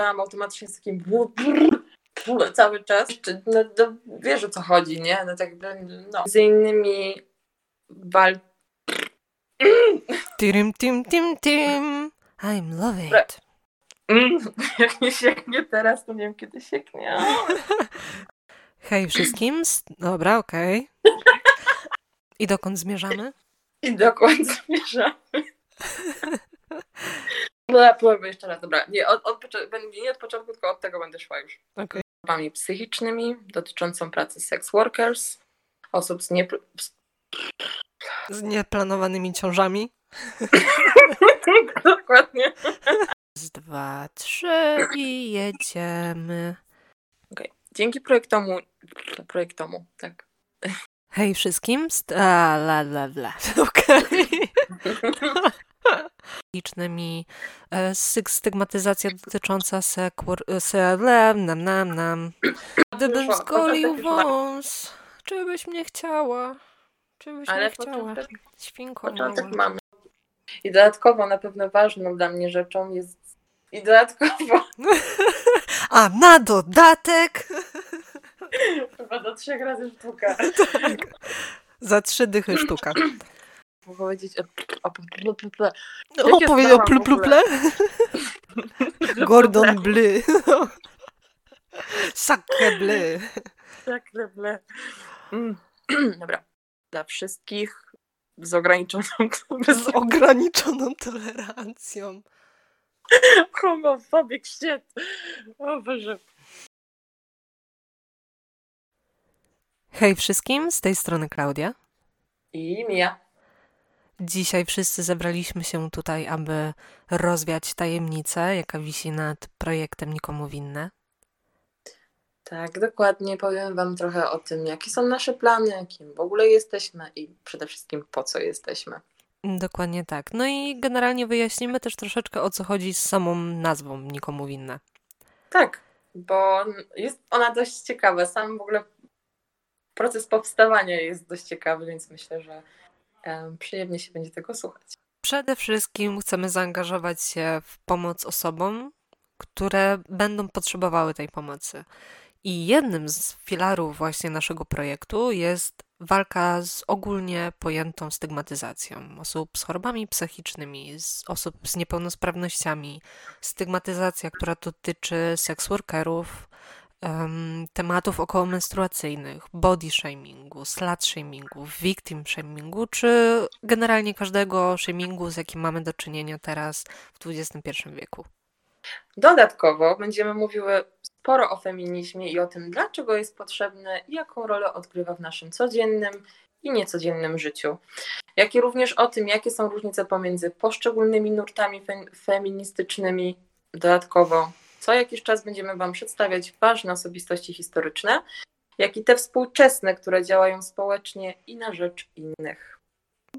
włączałam automatycznie z takim cały czas. No, no, wiesz o co chodzi, nie? No tak no. Z innymi wal... Tim, tim, tim, tim. I'm love it. Jak nie sięgnie teraz, to nie wiem kiedy sięgnie. Hej wszystkim. Dobra, okej. Okay. I dokąd zmierzamy? I dokąd zmierzamy. Powiem jeszcze raz, dobra. Nie od, od, nie od początku, tylko od tego będę szła już. Okay. Chorobami psychicznymi, dotyczącą pracy sex workers, osób z, nie, z nieplanowanymi ciążami. Dokładnie. Z dwa, trzy i jedziemy. Okay. Dzięki projektomu, projektomu, tak. Hej wszystkim. A, la, la, la. Okej. Licznymi e, stygmatyzacja dotycząca sekur, se, nam, nam, nam. Gdybym zgolił wąs, czy byś mnie chciała? Czy byś Ale mnie chciała? Świnko początek mamy. I dodatkowo na pewno ważną dla mnie rzeczą jest i dodatkowo. A na dodatek. Chyba do trzech razy sztuka. tak. Za trzy dychy sztuka. powiedzieć o pluple. O, powiedział pluple? Gordon Bly. Sacre Bly. Sacre Bly. Mm. Dobra. Dla wszystkich z ograniczoną, z ograniczoną tolerancją. Homophobic shit. O Boże. Hej wszystkim, z tej strony Klaudia. I Mia. Dzisiaj wszyscy zebraliśmy się tutaj, aby rozwiać tajemnicę, jaka wisi nad projektem Nikomu Winne. Tak, dokładnie. Powiem Wam trochę o tym, jakie są nasze plany, kim w ogóle jesteśmy i przede wszystkim po co jesteśmy. Dokładnie tak. No i generalnie wyjaśnimy też troszeczkę o co chodzi z samą nazwą Nikomu Winne. Tak, bo jest ona dość ciekawa. Sam w ogóle proces powstawania jest dość ciekawy, więc myślę, że przyjemnie się będzie tego słuchać. Przede wszystkim chcemy zaangażować się w pomoc osobom, które będą potrzebowały tej pomocy. I jednym z filarów właśnie naszego projektu jest walka z ogólnie pojętą stygmatyzacją osób z chorobami psychicznymi, z osób z niepełnosprawnościami, stygmatyzacja, która dotyczy seksworkerów, um, tematów okołomenstruacyjnych, body shamingu, slut shamingu, victim shamingu, czy generalnie każdego shamingu, z jakim mamy do czynienia teraz w XXI wieku. Dodatkowo będziemy mówiły sporo o feminizmie i o tym, dlaczego jest potrzebny i jaką rolę odgrywa w naszym codziennym i niecodziennym życiu. Jak i również o tym, jakie są różnice pomiędzy poszczególnymi nurtami fe feministycznymi. Dodatkowo co jakiś czas będziemy Wam przedstawiać ważne osobistości historyczne, jak i te współczesne, które działają społecznie i na rzecz innych.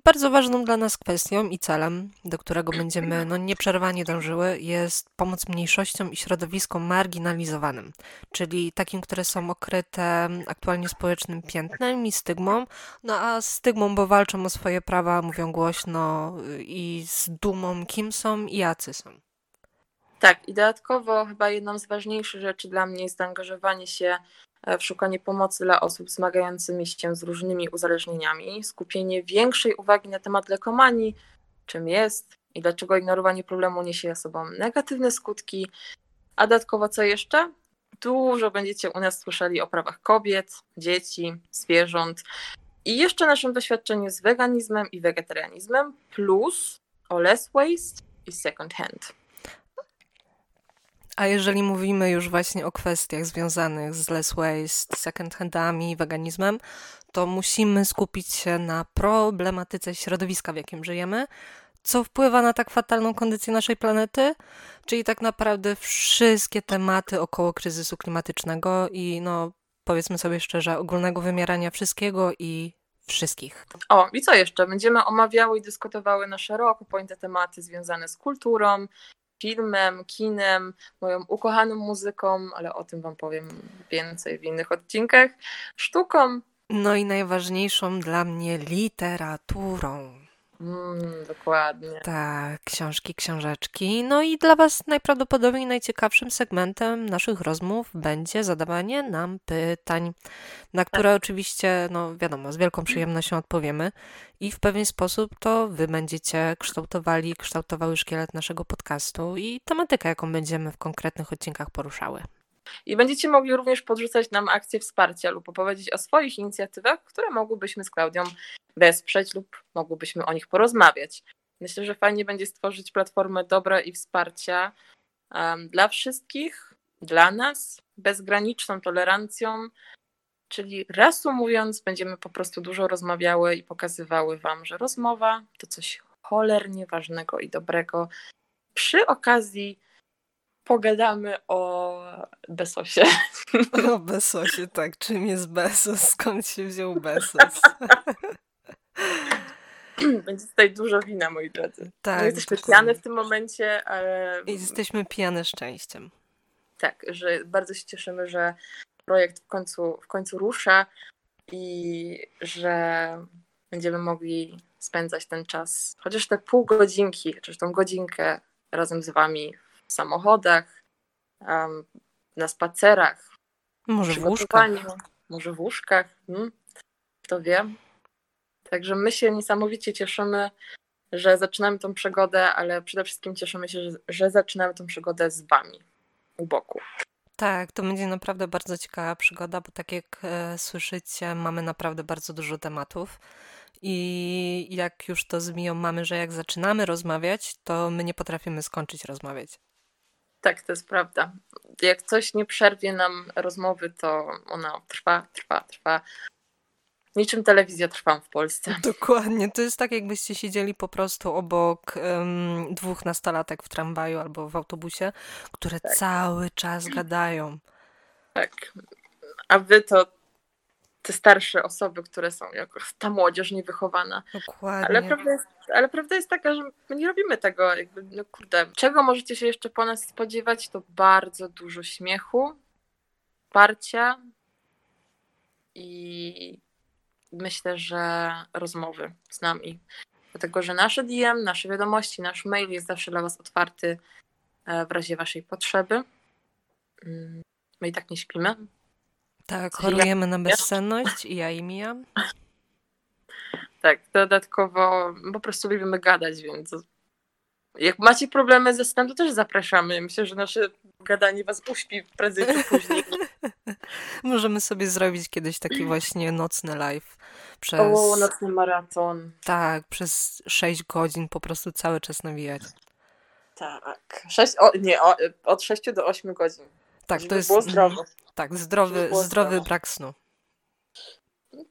Bardzo ważną dla nas kwestią i celem, do którego będziemy no, nieprzerwanie dążyły, jest pomoc mniejszościom i środowiskom marginalizowanym, czyli takim, które są okryte aktualnie społecznym piętnem i stygmą, no a stygmą, bo walczą o swoje prawa, mówią głośno i z dumą, kim są i jacy są. Tak, i dodatkowo chyba jedną z ważniejszych rzeczy dla mnie jest zaangażowanie się e, w szukanie pomocy dla osób zmagającymi się z różnymi uzależnieniami, skupienie większej uwagi na temat lekomanii, czym jest i dlaczego ignorowanie problemu niesie za sobą negatywne skutki. A dodatkowo co jeszcze? Dużo będziecie u nas słyszeli o prawach kobiet, dzieci, zwierząt i jeszcze naszym doświadczeniu z weganizmem i wegetarianizmem, plus o less waste i second hand. A jeżeli mówimy już właśnie o kwestiach związanych z less waste, second handami, weganizmem, to musimy skupić się na problematyce środowiska, w jakim żyjemy, co wpływa na tak fatalną kondycję naszej planety, czyli tak naprawdę wszystkie tematy około kryzysu klimatycznego i no powiedzmy sobie szczerze, ogólnego wymierania wszystkiego i wszystkich. O, i co jeszcze? Będziemy omawiały i dyskutowały na szeroko pojęte tematy związane z kulturą, filmem, kinem, moją ukochaną muzyką, ale o tym Wam powiem więcej w innych odcinkach, sztuką. No i najważniejszą dla mnie literaturą. Mm, dokładnie. Tak, książki, książeczki. No i dla Was najprawdopodobniej najciekawszym segmentem naszych rozmów będzie zadawanie nam pytań, na które tak. oczywiście, no wiadomo, z wielką przyjemnością odpowiemy i w pewien sposób to Wy będziecie kształtowali, kształtowały szkielet naszego podcastu i tematykę, jaką będziemy w konkretnych odcinkach poruszały. I będziecie mogli również podrzucać nam akcje wsparcia lub opowiedzieć o swoich inicjatywach, które mogłybyśmy z Klaudią wesprzeć lub mogłybyśmy o nich porozmawiać. Myślę, że fajnie będzie stworzyć platformę dobra i wsparcia um, dla wszystkich, dla nas, bezgraniczną tolerancją, czyli reasumując, będziemy po prostu dużo rozmawiały i pokazywały Wam, że rozmowa to coś cholernie ważnego i dobrego. Przy okazji pogadamy o Besosie. O Besosie, tak. Czym jest Besos? Skąd się wziął Besos? Będzie tutaj dużo wina, moi drodzy. Tak. My jesteśmy pijane w tym momencie, ale... I jesteśmy pijane szczęściem. Tak, że bardzo się cieszymy, że projekt w końcu, w końcu rusza i że będziemy mogli spędzać ten czas, chociaż te pół godzinki, czy tą godzinkę razem z wami w samochodach, na spacerach. Może w łóżkach. Może w łóżkach, hmm? kto wie. Także my się niesamowicie cieszymy, że zaczynamy tą przygodę, ale przede wszystkim cieszymy się, że, że zaczynamy tą przygodę z Wami u boku. Tak, to będzie naprawdę bardzo ciekawa przygoda, bo tak jak e, słyszycie, mamy naprawdę bardzo dużo tematów. I jak już to z Miją mamy, że jak zaczynamy rozmawiać, to my nie potrafimy skończyć rozmawiać. Tak, to jest prawda. Jak coś nie przerwie nam rozmowy, to ona trwa, trwa, trwa. Niczym telewizja trwam w Polsce. Dokładnie. To jest tak, jakbyście siedzieli po prostu obok um, dwóch nastolatek w tramwaju albo w autobusie, które tak. cały czas gadają. Tak. A wy to te starsze osoby, które są jako ta młodzież niewychowana. Dokładnie. Ale prawda jest, ale prawda jest taka, że my nie robimy tego, jakby, no kurde, czego możecie się jeszcze po nas spodziewać, to bardzo dużo śmiechu, wsparcia i myślę, że rozmowy z nami. Dlatego, że nasze DM, nasze wiadomości, nasz mail jest zawsze dla Was otwarty e, w razie Waszej potrzeby. Mm, my i tak nie śpimy. Tak, chorujemy na bezsenność i ja i. Tak, dodatkowo po prostu lubimy gadać, więc jak macie problemy ze snem, to też zapraszamy. Myślę, że nasze gadanie was uśpi prędzej czy później. Możemy sobie zrobić kiedyś taki właśnie nocny live. Przez... O, nocny maraton. Tak, przez 6 godzin po prostu cały czas nawijać. Tak. 6, o, nie, o, od 6 do 8 godzin. Tak, to jest. Było zdrowo. Tak, zdrowy, zdrowy brak snu.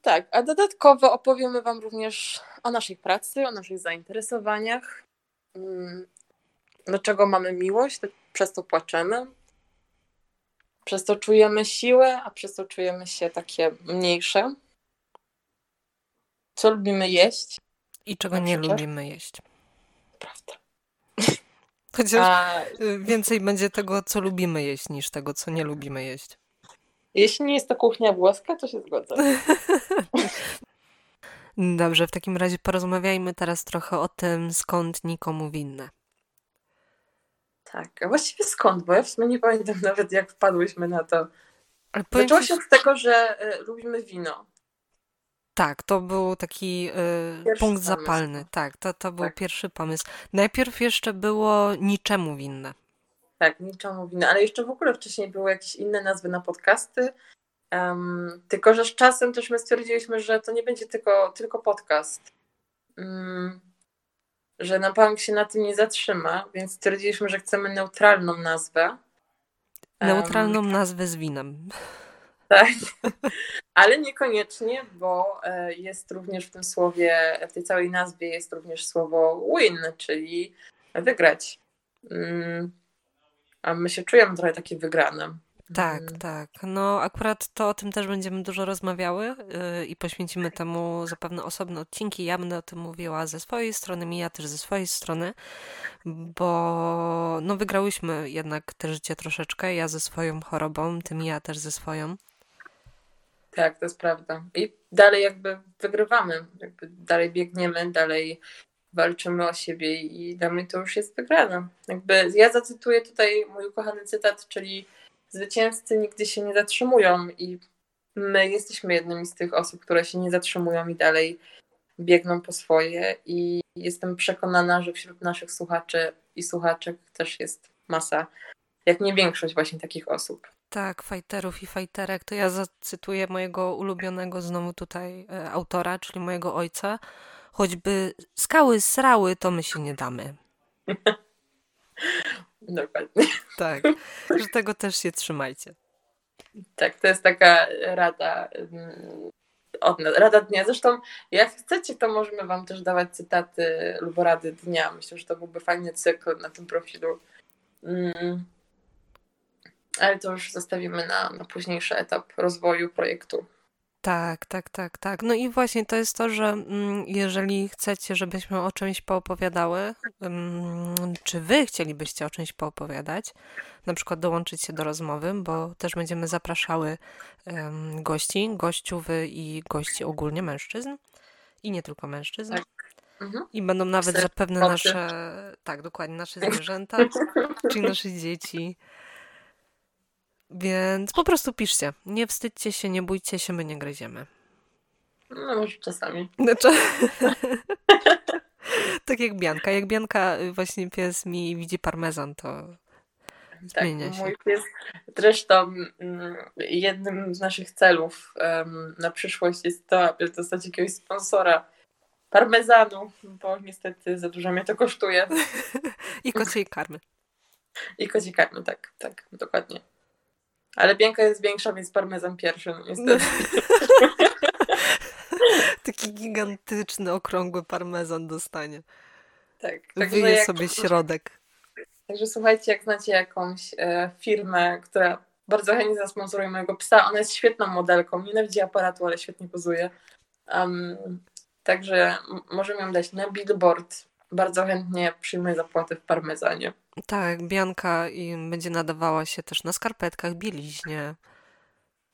Tak, a dodatkowo opowiemy Wam również o naszej pracy, o naszych zainteresowaniach, mm, do czego mamy miłość, przez to płaczemy, przez to czujemy siłę, a przez to czujemy się takie mniejsze. Co lubimy jeść? I czego nie lubimy jeść. Prawda. Chociaż a... Y, więcej będzie tego, co lubimy jeść, niż tego, co nie lubimy jeść. Jeśli nie jest to kuchnia włoska, to się zgodzę. Dobrze, w takim razie porozmawiajmy teraz trochę o tym, skąd nikomu winne. Tak, a właściwie skąd? Bo ja w sumie nie pamiętam nawet, jak wpadłyśmy na to. Ale Zaczęło się od tego, że y, lubimy wino. Tak, to był taki y, punkt zapalny. Tak, to, to był tak. pierwszy pomysł. Najpierw jeszcze było niczemu winne. Tak, niczemu winne, ale jeszcze w ogóle wcześniej były jakieś inne nazwy na podcasty. Um, tylko, że z czasem też my stwierdziliśmy, że to nie będzie tylko, tylko podcast. Um, że na bank się na tym nie zatrzyma, więc stwierdziliśmy, że chcemy neutralną nazwę. Neutralną um, nazwę z winem. Tak, ale niekoniecznie, bo e, jest również w tym słowie, w tej całej nazwie jest również słowo win, czyli wygrać. Um, a my się czujemy trochę takie wygrane. Tak, mm. tak. No akurat to o tym też będziemy dużo rozmawiały yy, i poświęcimy temu zapewne osobne odcinki. Ja będę o tym mówiła ze swojej strony, Mija też ze swojej strony, bo no wygrałyśmy jednak te życie troszeczkę. Ja ze swoją chorobą, ty Mija też ze swoją. Tak, to jest prawda. I dalej jakby wygrywamy, jakby dalej biegniemy, dalej walczymy o siebie i dla mnie to już jest wygrane. Jakby ja zacytuję tutaj mój ukochany cytat, czyli zwycięzcy nigdy się nie zatrzymują i my jesteśmy jednymi z tych osób, które się nie zatrzymują i dalej biegną po swoje i jestem przekonana, że wśród naszych słuchaczy i słuchaczek też jest masa, jak nie większość właśnie takich osób. Tak, fajterów i fajterek, to ja zacytuję mojego ulubionego znowu tutaj e, autora, czyli mojego ojca. Choćby skały srały, to my się nie damy. Dokładnie. Tak, że tego też się trzymajcie. Tak, to jest taka rada mm, od nas, rada dnia. Zresztą jak chcecie, to możemy wam też dawać cytaty lub rady dnia. Myślę, że to byłby fajny cykl na tym profilu. Mm. Ale to już zostawimy na, na późniejszy etap rozwoju projektu. Tak, tak, tak, tak. No i właśnie to jest to, że mm, jeżeli chcecie, żebyśmy o czymś poopowiadały, mm, czy wy chcielibyście o czymś poopowiadać, na przykład dołączyć się do rozmowy, bo też będziemy zapraszały gości, gościów i gości ogólnie mężczyzn i nie tylko mężczyzn. Tak. Mhm. I będą nawet zapewne nasze, tak, dokładnie, nasze zwierzęta, czyli nasze dzieci. Więc po prostu piszcie. Nie wstydźcie się, nie bójcie się, my nie gryziemy. No może czasami. Znaczy... tak jak Bianka. Jak Bianka y, właśnie pies mi widzi parmezan, to tak, zmienia się. Mój pies zresztą mm, jednym z naszych celów um, na przyszłość jest to, aby dostać jakiegoś sponsora parmezanu, bo niestety za dużo mnie to kosztuje. I kociej karmy. I kociej karmy, tak, tak, dokładnie. Ale Bianka jest większa, więc parmezan pierwszy, no niestety. Taki gigantyczny, okrągły parmezan dostanie. Tak. Wyje jak... sobie środek. Także słuchajcie, jak znacie jakąś e, firmę, która bardzo chętnie zasponsoruje mojego psa, ona jest świetną modelką, nienawidzi aparatu, ale świetnie pozuje. Um, także możemy ją dać na billboard. Bardzo chętnie przyjmuję zapłatę w parmezanie. Tak, Bianka i będzie nadawała się też na skarpetkach, bieliźnie.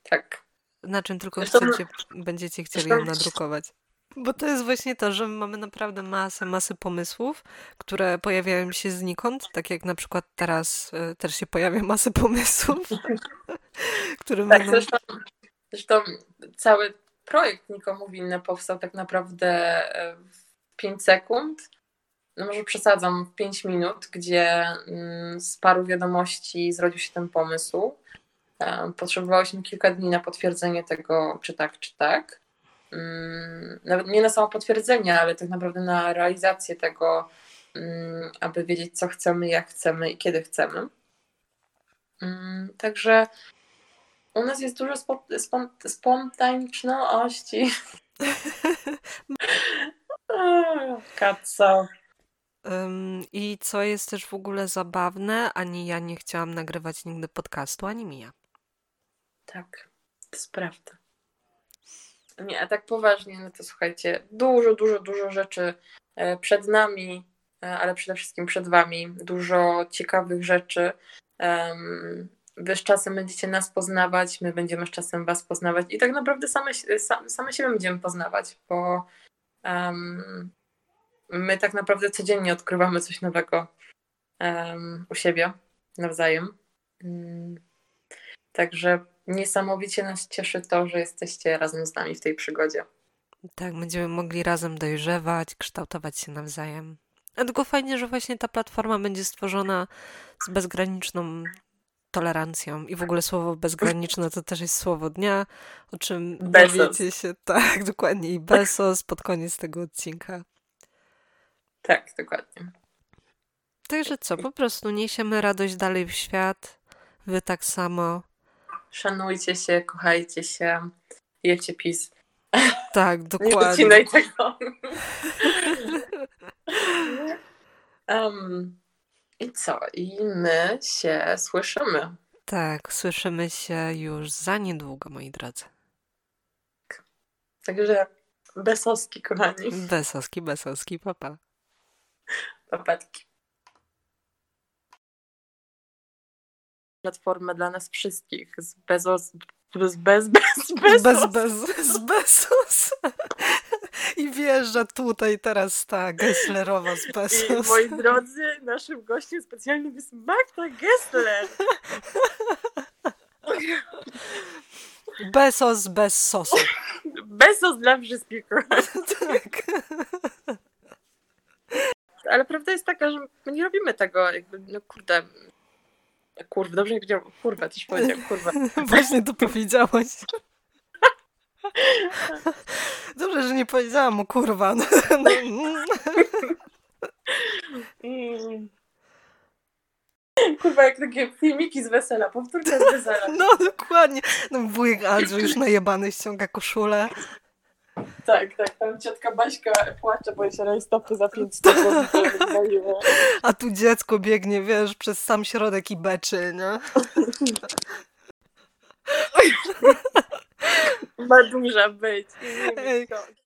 Tak. Na czym tylko Zresztą, chcecie, będziecie chcieli ją nadrukować. Bo to jest właśnie to, że mamy naprawdę masę, masę pomysłów, które pojawiają się znikąd, tak jak na przykład teraz y, też się pojawia masę pomysłów, które tak, będą... Zresztą, zresztą cały projekt Nikomu Winne powstał tak naprawdę e, w 5 sekund no może przesadzam, w 5 minut, gdzie mm, z paru wiadomości zrodził się ten pomysł. E, potrzebowałyśmy kilka dni na potwierdzenie tego, czy tak, czy tak. Mm, nawet nie na samo potwierdzenie, ale tak naprawdę na realizację tego, mm, aby wiedzieć, co chcemy, jak chcemy i kiedy chcemy. Także u nas jest dużo spontaniczności. I co jest też w ogóle zabawne, ani ja nie chciałam nagrywać nigdy podcastu, ani Mija. Tak, to jest prawda. Nie, a tak poważnie, no to słuchajcie, dużo, dużo, dużo rzeczy e, przed nami, e, ale przede wszystkim przed wami. Dużo ciekawych rzeczy. Wy z czasem będziecie nas poznawać, my będziemy z czasem was poznawać i tak naprawdę same, same siebie będziemy poznawać, bo um, my tak naprawdę codziennie odkrywamy coś nowego um, u siebie nawzajem. Um, także niesamowicie nas cieszy to, że jesteście razem z nami w tej przygodzie. Tak, będziemy mogli razem dojrzewać, kształtować się nawzajem. A tylko fajnie, że właśnie ta platforma będzie stworzona z bezgraniczną tolerancją. I w ogóle słowo bezgraniczne to też jest słowo dnia, o czym Bezos. dowiecie się. Tak, dokładnie. I Besos pod koniec tego odcinka. Tak, dokładnie. Także co, po prostu niesiemy radość dalej w świat. Wy tak samo. Szanujcie się, kochajcie się, jecie pis. Tak, dokładnie. Nie tego. um, I co? I my się słyszymy. Tak, słyszymy się już za niedługo, moi drodzy. Także besoski, kochani. Besoski, besoski, papa. Papatki. Platformę dla nas wszystkich. Z Bezos, z bez, bez, bez, bez, bez, z Bezos. I wjeżdża tutaj teraz ta Gesslerowa z I Bezos. moi drodzy, naszym gościem specjalnym jest Magda Gessler. Bezos bez sosu. Bezos dla wszystkich. Tak. Ale prawda jest taka, że my nie robimy tego, jakby, no kurde. Kurwa, dobrze nie powiedziałam. Kurwa, coś powiedział, kurwa. Właśnie to powiedziałaś. Dobrze, że nie powiedziałam o kurwa. No, no. Kurwa, jak takie filmiki z wesela, powtórka z wesela. no dokładnie. No, wujek Andrzej już najebany ściąga koszulę. Tak, tak, tam ciotka Baśka płacze, bo się rajstopy za 5 stopni wywaliły. A tu dziecko biegnie, wiesz, przez sam środek i beczy, nie? Ma duża być. Ej.